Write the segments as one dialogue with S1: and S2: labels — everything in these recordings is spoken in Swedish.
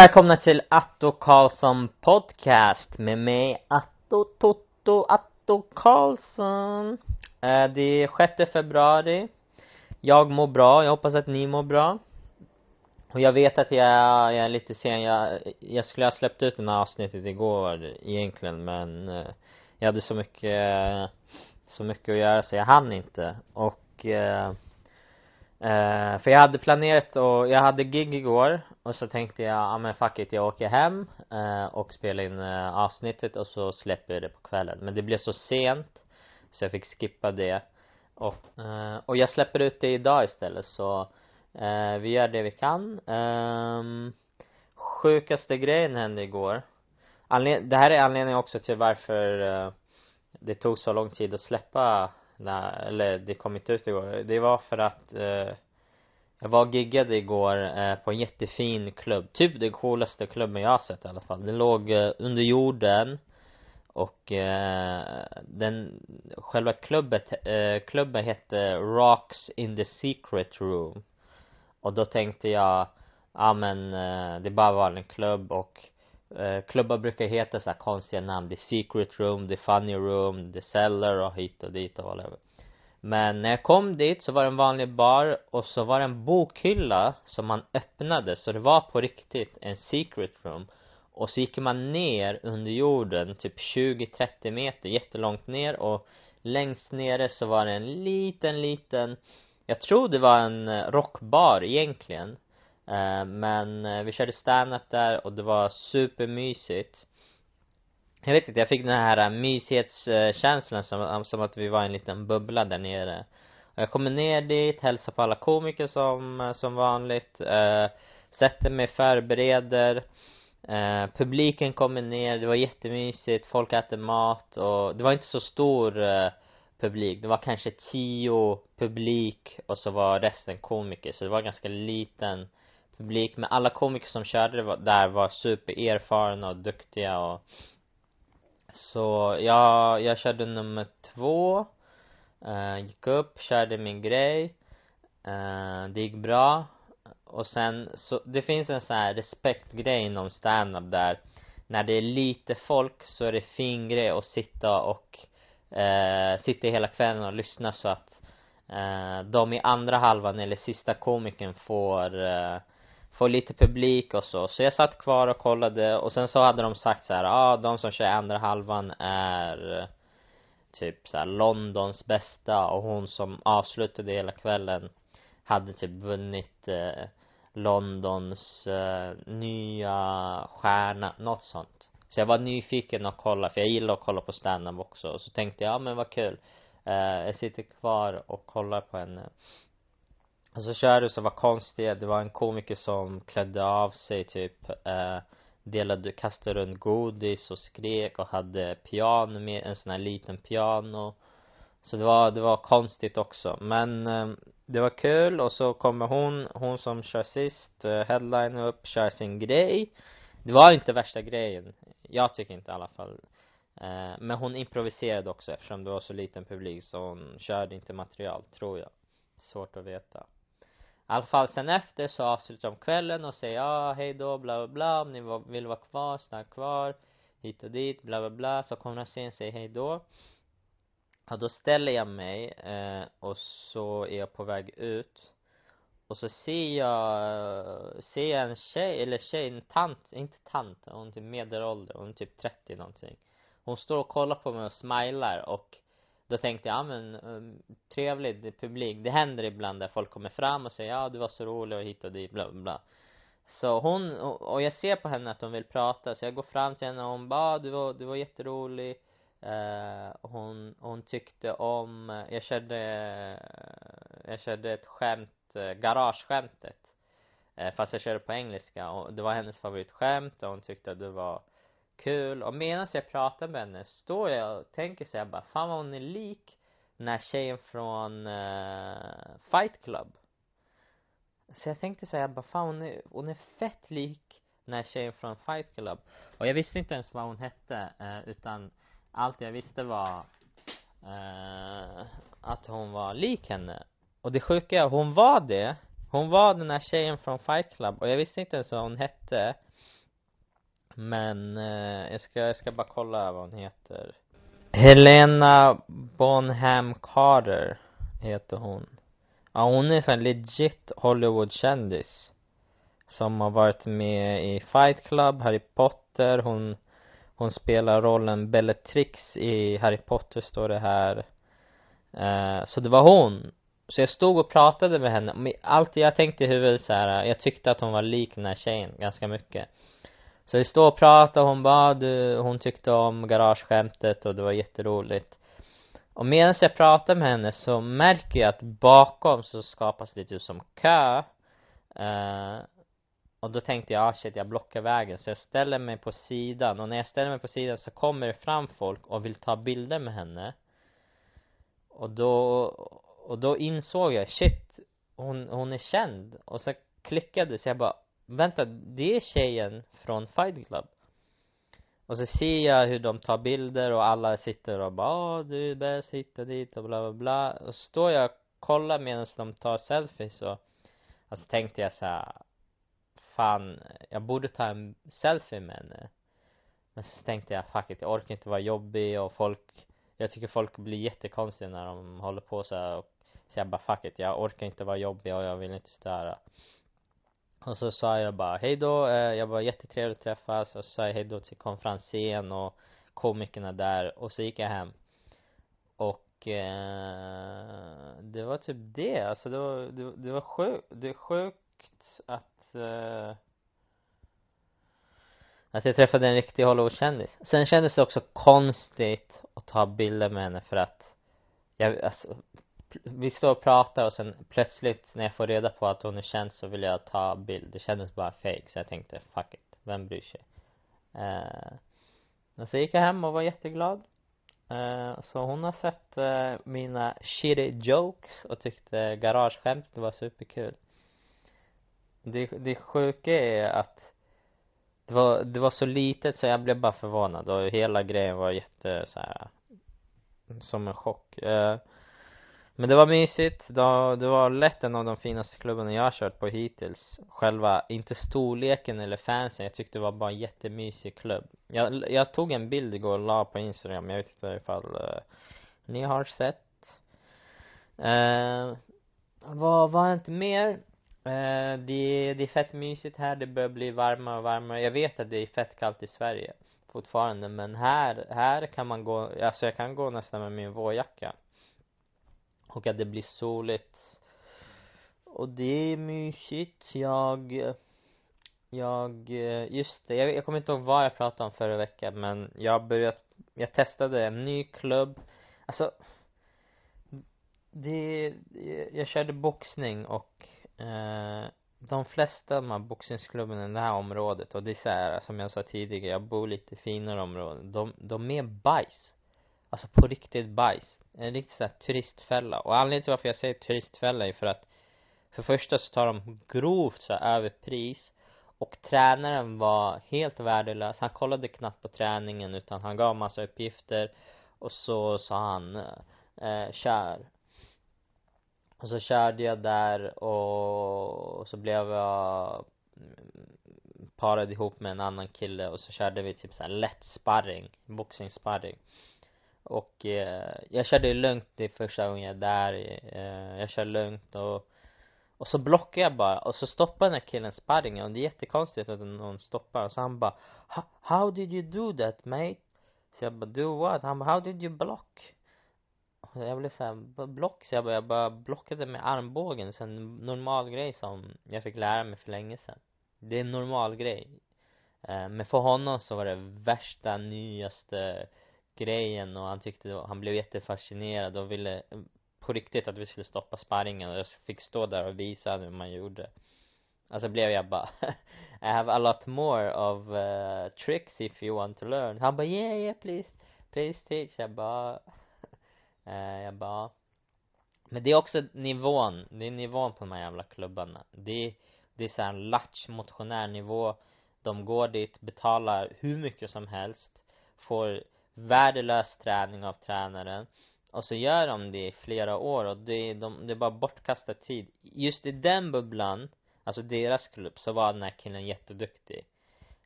S1: Välkomna till Atto Karlsson podcast med mig Atto Toto Atto Karlsson. Eh, Det är 6 februari. Jag mår bra, jag hoppas att ni mår bra. Och jag vet att jag, jag är lite sen, jag, jag skulle ha släppt ut det här avsnittet igår egentligen men eh, Jag hade så mycket, så mycket att göra så jag hann inte. Och eh, eh, för jag hade planerat och jag hade gig igår och så tänkte jag, ja men fuck it, jag åker hem eh, och spelar in eh, avsnittet och så släpper jag det på kvällen. Men det blev så sent så jag fick skippa det. Och, eh, och jag släpper ut det idag istället så eh, vi gör det vi kan. Um, sjukaste grejen hände igår. Anled det här är anledningen också till varför eh det tog så lång tid att släppa när, eller det kom inte ut igår. Det var för att eh, jag var och giggade igår eh, på en jättefin klubb. Typ den coolaste klubben jag har sett i alla fall. Den låg eh, under jorden och eh, den, själva klubbet, eh, klubben hette Rocks in the Secret Room. Och då tänkte jag, ja men eh, det bara var en klubb och eh, klubbar brukar heta så här konstiga namn. The Secret Room, The Funny Room, The Cellar och hit och dit och whatever. Men när jag kom dit så var det en vanlig bar och så var det en bokhylla som man öppnade. Så det var på riktigt en secret room. Och så gick man ner under jorden typ 20-30 meter jättelångt ner. Och längst nere så var det en liten liten jag tror det var en rockbar egentligen. Eh, men eh, vi körde stand-up där och det var supermysigt. Jag vet inte, jag fick den här eh, mysighetskänslan som, som att vi var i en liten bubbla där nere. Och jag kommer ner dit, hälsar på alla komiker som, som vanligt eh, sätter mig, förbereder. Eh, publiken kommer ner, det var jättemysigt, folk äter mat och det var inte så stor eh, publik, det var kanske tio publik och så var resten komiker så det var ganska liten publik men alla komiker som körde var, där var supererfarna och duktiga och så jag, jag körde nummer två. Uh, gick upp, körde min grej. Uh, det gick bra. Och sen så, det finns en sån här respektgrej inom standup där när det är lite folk så är det fin grej att sitta och uh, sitta hela kvällen och lyssna så att eh de i andra halvan eller sista komikern får uh, få lite publik och så. Så jag satt kvar och kollade och sen så hade de sagt så här, ja ah, de som kör andra halvan är typ så här, Londons bästa och hon som avslutade hela kvällen hade typ vunnit eh, Londons eh, nya stjärna, något sånt. Så jag var nyfiken och kolla, för jag gillar att kolla på stand-up också. Och så tänkte jag, ja men vad kul. Eh, jag sitter kvar och kollar på henne. Alltså, och så körde så var konstiga, det var en komiker som klädde av sig typ eh, delade, kastade runt godis och skrek och hade piano med, en sån här liten piano. Så det var, det var konstigt också. Men eh, det var kul och så kommer hon, hon som kör sist, eh, headline upp, kör sin grej. Det var inte värsta grejen, jag tycker inte i alla fall. Eh, men hon improviserade också. Eftersom det var så liten publik så hon körde inte material, tror jag. Svårt att veta i alla fall sen efter så avslutar de kvällen och säger ja hej då bla bla bla. Om ni vill vara kvar, stanna kvar. Hit och dit bla bla bla. Så kommer de sen säger hej då. Och då ställer jag mig eh, och så är jag på väg ut. Och så ser jag, ser jag en tjej, eller tjej, en tant, inte tant, hon är typ medelålder, hon är typ 30 någonting. Hon står och kollar på mig och smilar och då tänkte jag, ja men um, trevligt publik, det händer ibland där folk kommer fram och säger ja du var så rolig och hit och dit bla bla så hon, och jag ser på henne att hon vill prata så jag går fram till henne och hon bara, ah, du var, du var jätterolig. Eh hon, hon tyckte om, jag körde, jag körde ett skämt, eh, garageskämtet eh fast jag körde på engelska och det var hennes favoritskämt och hon tyckte att det var kul. Och medan jag pratar med henne står jag och tänker så jag bara fan vad hon är lik den här tjejen från uh, Fight Club. Så jag tänkte så jag bara fan hon är, hon är fett lik den här tjejen från Fight Club. Och jag visste inte ens vad hon hette uh, utan allt jag visste var uh, att hon var lik henne. Och det sjuka är hon var det. Hon var den här tjejen från Fight Club. Och jag visste inte ens vad hon hette men eh, jag ska, jag ska bara kolla vad hon heter. Helena Bonham Carter heter hon. Ja hon är en legit Hollywood-kändis som har varit med i Fight Club, Harry Potter, hon hon spelar rollen Bellatrix i Harry Potter står det här. Eh, så det var hon. Så jag stod och pratade med henne. Allt jag tänkte i huvudet så här, jag tyckte att hon var lik den här tjejen ganska mycket så vi står och pratar och hon bara, du, hon tyckte om garageskämtet och det var jätteroligt. Och medan jag pratar med henne så märker jag att bakom så skapas det typ som kö. Eh, och då tänkte jag, ah shit, jag blockar vägen. Så jag ställer mig på sidan och när jag ställer mig på sidan så kommer det fram folk och vill ta bilder med henne. Och då, och då insåg jag, shit, hon, hon är känd. Och så klickade så jag bara, vänta, det är tjejen från Fight Club. Och så ser jag hur de tar bilder och alla sitter och bara du är bäst, hitta dit och bla bla bla. Och så står jag och kollar medan de tar selfies och alltså så tänkte jag så här, fan, jag borde ta en selfie med henne. Men så tänkte jag, fuck it, jag orkar inte vara jobbig och folk jag tycker folk blir jättekonstiga när de håller på så här. Och så jag bara fuck it, jag orkar inte vara jobbig och jag vill inte störa och så sa jag bara hej då, eh, jag var jättetrevligt att träffas. Och så sa jag hej då till konferensen och komikerna där. Och så gick jag hem. Och eh, det var typ det, alltså det var, det, det var sjukt, det är sjukt att eh, att jag träffade en riktig Hollywoodkändis. Sen kändes det också konstigt att ta bilder med henne för att jag, alltså vi står och pratar och sen plötsligt när jag får reda på att hon är känd så vill jag ta bild. Det kändes bara fake så jag tänkte fuck it, vem bryr sig? Eh, men så gick jag hem och var jätteglad. Eh, så hon har sett eh, mina shitty jokes och tyckte garageskämt var superkul. Det, det sjuka är att det var, det var så litet så jag blev bara förvånad och hela grejen var jätte så här, mm, som en chock. Eh, men det var mysigt, det var, lätt en av de finaste klubbarna jag har kört på hittills. Själva, inte storleken eller fansen, jag tyckte det var bara en jättemysig klubb. Jag, jag tog en bild igår och la på instagram, jag vet inte ifall uh, ni har sett. Uh, vad var inte mer? Uh, det, det är fett mysigt här, det börjar bli varmare och varmare. Jag vet att det är fett kallt i Sverige fortfarande men här, här kan man gå, alltså jag kan gå nästan med min vårjacka och att det blir soligt. Och det är mysigt. Jag jag, just det, jag, jag kommer inte ihåg vad jag pratade om förra veckan men jag har börjat, jag testade en ny klubb. Alltså det, jag körde boxning och eh, de flesta av de här boxningsklubbarna i det här området och det är så här, som jag sa tidigare, jag bor lite finare områden, de, de är bajs. Alltså på riktigt bajs. En riktig såhär turistfälla. Och anledningen till varför jag säger turistfälla är för att för första så tar de grovt så överpris och tränaren var helt värdelös. Han kollade knappt på träningen utan han gav massa uppgifter och så sa han eh, kör. Och så körde jag där och så blev jag mm, parad ihop med en annan kille och så körde vi typ såhär lätt sparring, boxningssparring och eh, jag körde lugnt det första gången jag är där eh, jag kör lugnt och och så blockar jag bara och så stoppar den här killen sparringen och det är jättekonstigt att någon stoppar och så han bara How did you do that mate? Så jag bara do what? Han bara how did you block? Och jag blev såhär, block? Så jag bara, jag bara blockade med armbågen, så en normal grej som jag fick lära mig för länge sedan Det är en normal grej eh, Men för honom så var det värsta, nyaste grejen och han tyckte han blev jättefascinerad och ville på riktigt att vi skulle stoppa sparringen och jag fick stå där och visa hur man gjorde. Alltså blev jag bara I have a lot more of uh, tricks if you want to learn. Han bara yeah yeah please please teach. Jag bara uh, jag bara men det är också nivån, det är nivån på de här jävla klubbarna. Det är, det är såhär latch motionärnivå de går dit, betalar hur mycket som helst får värdelös träning av tränaren. Och så gör de det i flera år och det, de, det är bara bortkastad tid. Just i den bubblan alltså deras klubb så var den här killen jätteduktig.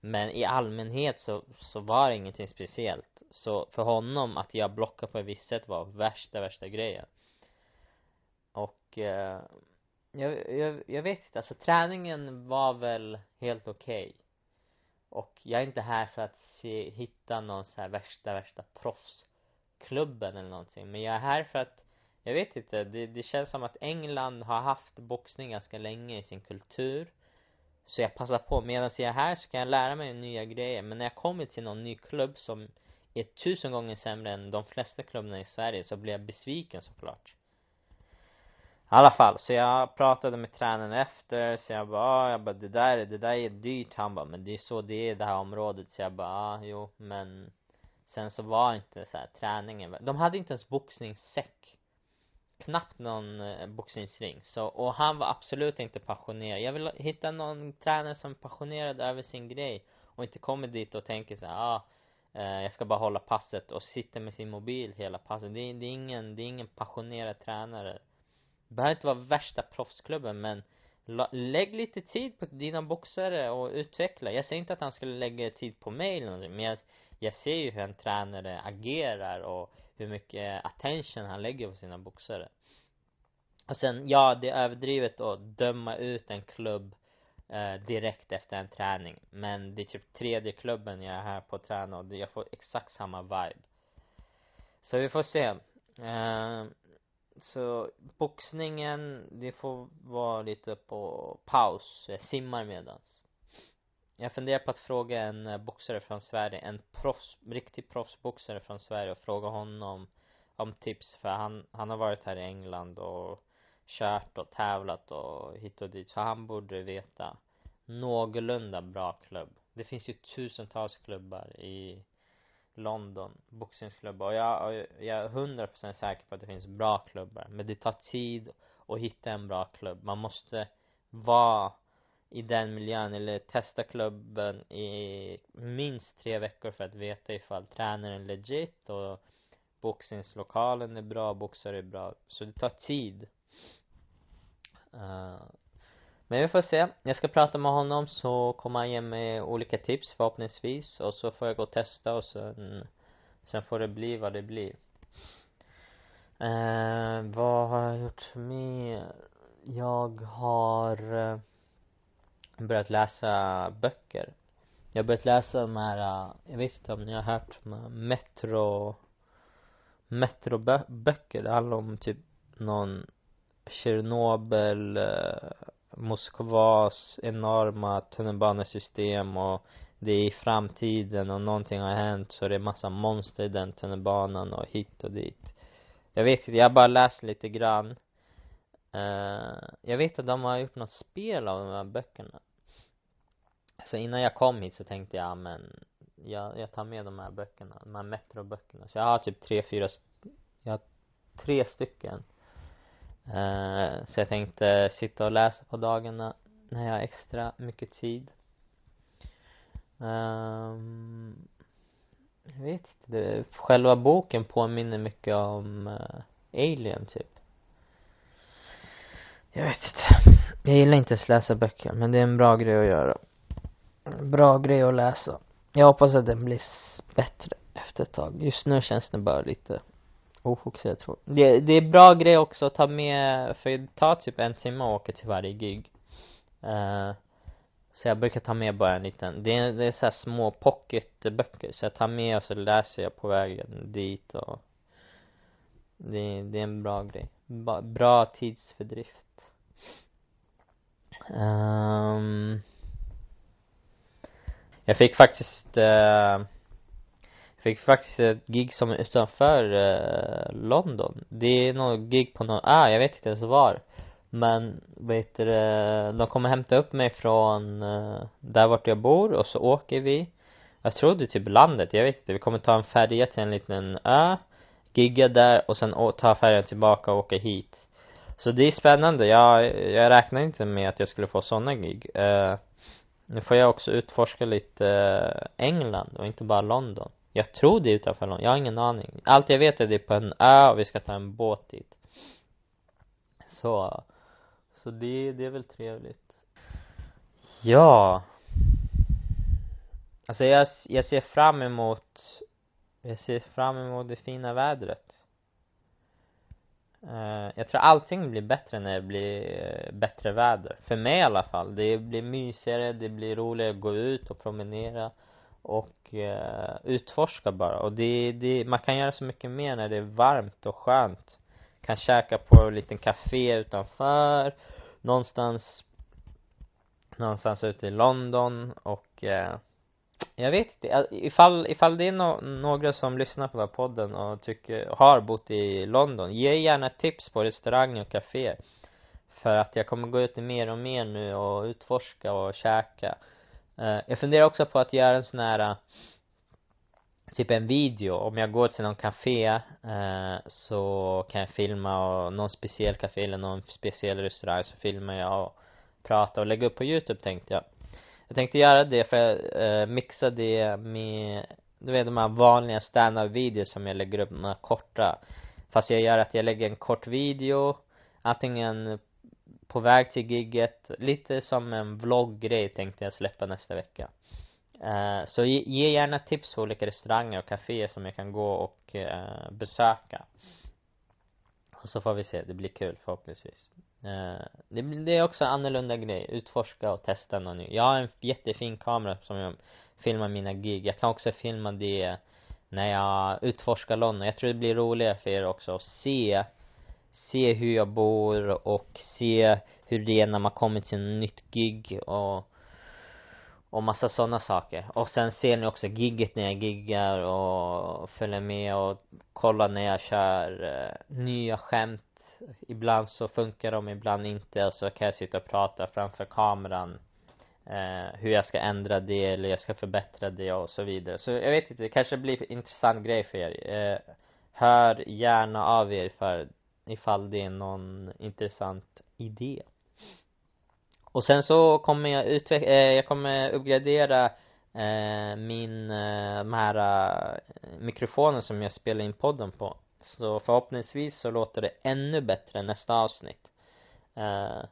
S1: Men i allmänhet så, så var det ingenting speciellt. Så för honom att jag blockade på ett visst sätt var värsta, värsta grejen. Och eh, jag, jag, jag vet inte, alltså träningen var väl helt okej. okay och jag är inte här för att se, hitta någon så här värsta, värsta proffsklubben eller någonting. Men jag är här för att jag vet inte, det, det känns som att England har haft boxning ganska länge i sin kultur. Så jag passar på, medan jag är här så kan jag lära mig nya grejer. Men när jag kommer till någon ny klubb som är tusen gånger sämre än de flesta klubbarna i Sverige så blir jag besviken såklart i alla fall, så jag pratade med tränaren efter, så jag bara, ah, jag bara det där, det där är dyrt, han bara, men det är så det är i det här området, så jag bara, ah, jo, men sen så var inte så här, träningen, de hade inte ens boxningssäck. Knappt någon eh, boxningsring. Så, och han var absolut inte passionerad. Jag vill hitta någon tränare som är passionerad över sin grej och inte kommer dit och tänker så här, ah, eh, jag ska bara hålla passet och sitta med sin mobil hela passet. Det, det är ingen, det är ingen passionerad tränare behöver inte vara värsta proffsklubben men lägg lite tid på dina boxare och utveckla. Jag säger inte att han skulle lägga tid på mig eller någonting men jag, jag ser ju hur en tränare agerar och hur mycket attention han lägger på sina boxare. Och sen, ja det är överdrivet att döma ut en klubb eh, direkt efter en träning men det är typ tredje klubben jag är här på att träna och jag får exakt samma vibe. Så vi får se. Eh, så boxningen, det får vara lite på paus, jag simmar medans. Jag funderar på att fråga en eh, boxare från Sverige, en proffs, riktig proffsboxare från Sverige och fråga honom om tips. För han, han har varit här i England och kört och tävlat och hit och dit. Så han borde veta någorlunda bra klubb. Det finns ju tusentals klubbar i London, boxningsklubbar. Och jag, jag är hundra procent säker på att det finns bra klubbar. Men det tar tid att hitta en bra klubb. Man måste vara i den miljön eller testa klubben i minst tre veckor för att veta ifall tränaren är legit och boxningslokalen är bra, boxare är bra. Så det tar tid. Uh, men vi får se. Jag ska prata med honom så kommer han ge mig olika tips förhoppningsvis. Och så får jag gå och testa och sen sen får det bli vad det blir. Eh vad har jag gjort mer? Jag har eh, börjat läsa böcker. Jag har börjat läsa de här, eh, jag vet inte om ni har hört de här metro metroböcker det handlar om typ någon Tjernobyl eh, Moskvas enorma tunnelbanesystem och det är i framtiden och någonting har hänt så det är massa monster i den tunnelbanan och hit och dit. Jag vet inte, jag har bara läst lite grann. Uh, jag vet att de har gjort något spel av de här böckerna. Så innan jag kom hit så tänkte jag ah, men jag, jag tar med de här böckerna, de här metroböckerna. Så jag har typ tre, fyra jag har tre stycken eh så jag tänkte sitta och läsa på dagarna när jag har extra mycket tid. Um, jag vet inte, det, själva boken påminner mycket om uh, Alien typ. Jag vet inte. Jag gillar inte att läsa böcker men det är en bra grej att göra. Bra grej att läsa. Jag hoppas att den blir bättre efter ett tag. Just nu känns den bara lite ofokuserad tror det, det är bra grej också att ta med för det tar typ en timme att åka till varje gig. Uh, så jag brukar ta med bara en liten, det är, det är så här små pocketböcker så jag tar med och så läser jag på vägen dit och det, det är en bra grej. Ba, bra tidsfördrift. Um, jag fick faktiskt uh, fick faktiskt ett gig som är utanför eh, London. Det är något gig på någon ö, jag vet inte ens var. Men vad heter det, de kommer hämta upp mig från eh, där vart jag bor och så åker vi. Jag tror det är typ landet, jag vet inte, vi kommer ta en färja till en liten ö gigga där och sen ta färjan tillbaka och åka hit. Så det är spännande, jag, jag räknade inte med att jag skulle få sådana gig. Eh nu får jag också utforska lite eh, England och inte bara London. Jag tror det är utanför London, jag har ingen aning. Allt jag vet är det är på en ö och vi ska ta en båt dit. Så Så det, det är väl trevligt. Ja. Alltså jag, jag ser fram emot Jag ser fram emot det fina vädret. Uh, Jag tror allting blir bättre när det blir uh, bättre väder. För mig i alla fall. Det blir mysigare, det blir roligare att gå ut och promenera och eh utforska bara. Och det, det, man kan göra så mycket mer när det är varmt och skönt. Kan käka på en liten café utanför någonstans någonstans ute i London och eh jag vet inte, ifall, ifall det är no några som lyssnar på den här podden och tycker, har bott i London, ge gärna tips på restauranger och kaféer för att jag kommer gå ut mer och mer nu och utforska och käka. Eh, jag funderar också på att göra en sån här eh, typ en video, om jag går till någon café eh så kan jag filma och någon speciell café eller någon speciell restaurang så filmar jag och pratar och lägger upp på youtube tänkte jag. Jag tänkte göra det för att eh, mixa det med du vet de här vanliga standup videos som jag lägger upp, de här korta. Fast jag gör att jag lägger en kort video antingen på väg till gigget, lite som en vlogggrej tänkte jag släppa nästa vecka. Eh så ge, ge gärna tips på olika restauranger och kaféer som jag kan gå och eh besöka. Och så får vi se, det blir kul förhoppningsvis. Eh det, det är också en annorlunda grej, utforska och testa något nytt. Jag har en jättefin kamera som jag filmar mina gig, jag kan också filma det när jag utforskar London, jag tror det blir roligare för er också att se se hur jag bor och se hur det är när man kommer till en nytt gig och och massa sådana saker. Och sen ser ni också gigget när jag giggar och följer med och kollar när jag kör eh, nya skämt. Ibland så funkar de, ibland inte. Och så kan jag sitta och prata framför kameran eh hur jag ska ändra det eller jag ska förbättra det och så vidare. Så jag vet inte, det kanske blir en intressant grej för er. Eh hör gärna av er för ifall det är någon intressant idé. Och sen så kommer jag utveckla, eh, jag kommer uppgradera eh, min, eh, de här eh, mikrofonen som jag spelar in podden på. Så förhoppningsvis så låter det ännu bättre nästa avsnitt. Eh,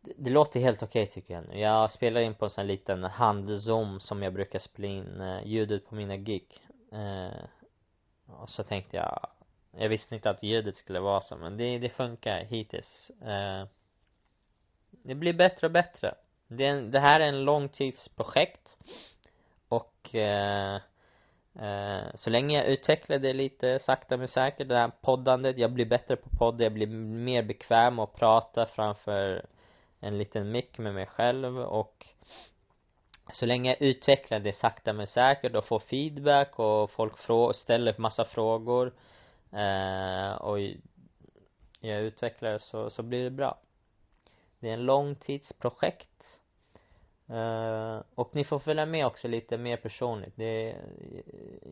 S1: det, det låter helt okej okay, tycker jag nu. Jag spelar in på en sån här liten handzoom som jag brukar spela in eh, ljudet på mina gig. Eh, och så tänkte jag jag visste inte att ljudet skulle vara så men det, det funkar hittills. Eh, det blir bättre och bättre. Det, är en, det här är en långtidsprojekt. Och eh, eh, så länge jag utvecklar det lite sakta men säkert det här poddandet, jag blir bättre på podd, jag blir mer bekväm att prata framför en liten mick med mig själv. Och så länge jag utvecklar det sakta men säkert och får feedback och folk frå ställer massa frågor eh, och jag utvecklar så, så blir det bra. Det är en långtidsprojekt. Eh och ni får följa med också lite mer personligt. Det,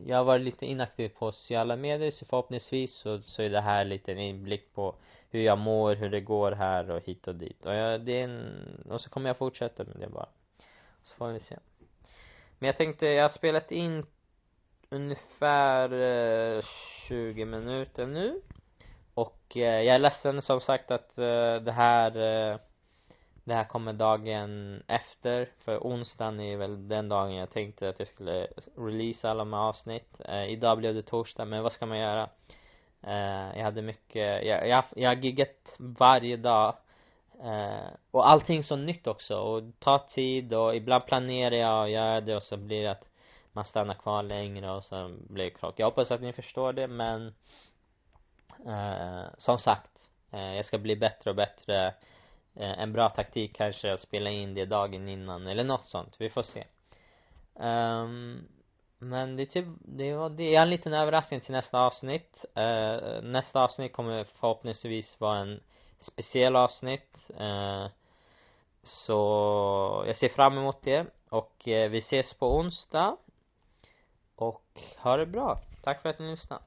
S1: jag har varit lite inaktiv på sociala medier så förhoppningsvis så, så är det här lite en inblick på hur jag mår, hur det går här och hit och dit. Och jag, det är en, och så kommer jag fortsätta med det bara. Så får vi se. Men jag tänkte, jag har spelat in ungefär eh 20 minuter nu. Och eh, jag är ledsen som sagt att eh, det här eh, det här kommer dagen efter. För onsdagen är väl den dagen jag tänkte att jag skulle release alla de här avsnitt. Eh, idag blev det torsdag men vad ska man göra? Eh, jag hade mycket jag, jag, jag har giggat varje dag. Eh, och allting så nytt också. Och tar tid och ibland planerar jag och gör det och så blir det att man stannar kvar längre och så blir det krock jag hoppas att ni förstår det men eh, som sagt eh, jag ska bli bättre och bättre. Eh, en bra taktik kanske att spela in det dagen innan eller något sånt, vi får se. Um, men det är typ, det var det är en liten överraskning till nästa avsnitt. Uh, nästa avsnitt kommer förhoppningsvis vara en speciell avsnitt. Uh, så jag ser fram emot det och uh, vi ses på onsdag och ha det bra. Tack för att ni lyssnade.